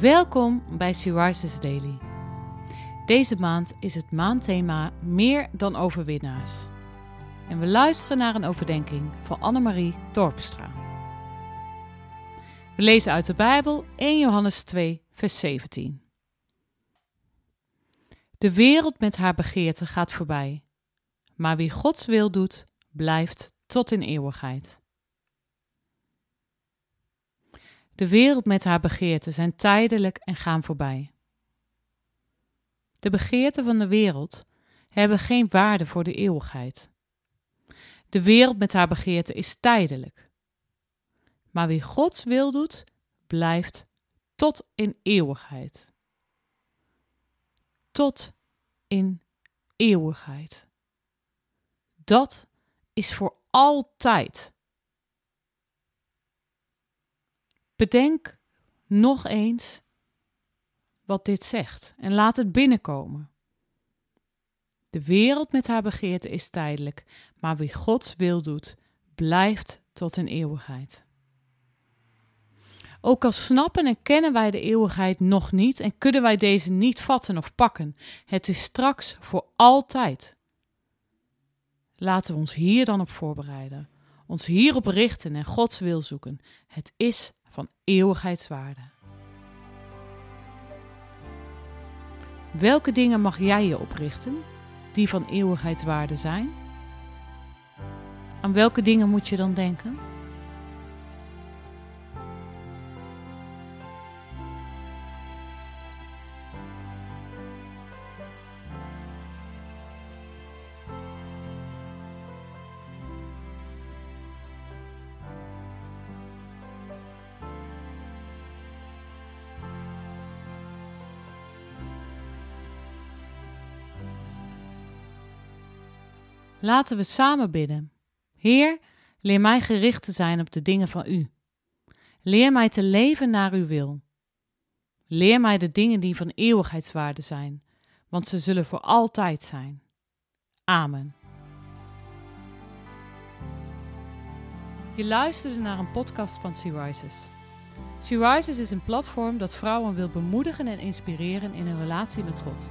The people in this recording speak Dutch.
Welkom bij Rises Daily. Deze maand is het maandthema Meer dan overwinnaars. En we luisteren naar een overdenking van Annemarie Torpstra. We lezen uit de Bijbel 1 Johannes 2, vers 17. De wereld met haar begeerte gaat voorbij, maar wie Gods wil doet, blijft tot in eeuwigheid. De wereld met haar begeerten zijn tijdelijk en gaan voorbij. De begeerten van de wereld hebben geen waarde voor de eeuwigheid. De wereld met haar begeerten is tijdelijk. Maar wie Gods wil doet, blijft tot in eeuwigheid. Tot in eeuwigheid. Dat is voor altijd. Bedenk nog eens wat dit zegt en laat het binnenkomen. De wereld met haar begeerte is tijdelijk, maar wie Gods wil doet, blijft tot een eeuwigheid. Ook al snappen en kennen wij de eeuwigheid nog niet en kunnen wij deze niet vatten of pakken, het is straks voor altijd. Laten we ons hier dan op voorbereiden, ons hierop richten en Gods wil zoeken. Het is van eeuwigheidswaarde. Welke dingen mag jij je oprichten die van eeuwigheidswaarde zijn? Aan welke dingen moet je dan denken? Laten we samen bidden. Heer, leer mij gericht te zijn op de dingen van U. Leer mij te leven naar Uw wil. Leer mij de dingen die van eeuwigheidswaarde zijn, want ze zullen voor altijd zijn. Amen. Je luisterde naar een podcast van Sea Rises. Sea Rises is een platform dat vrouwen wil bemoedigen en inspireren in hun relatie met God.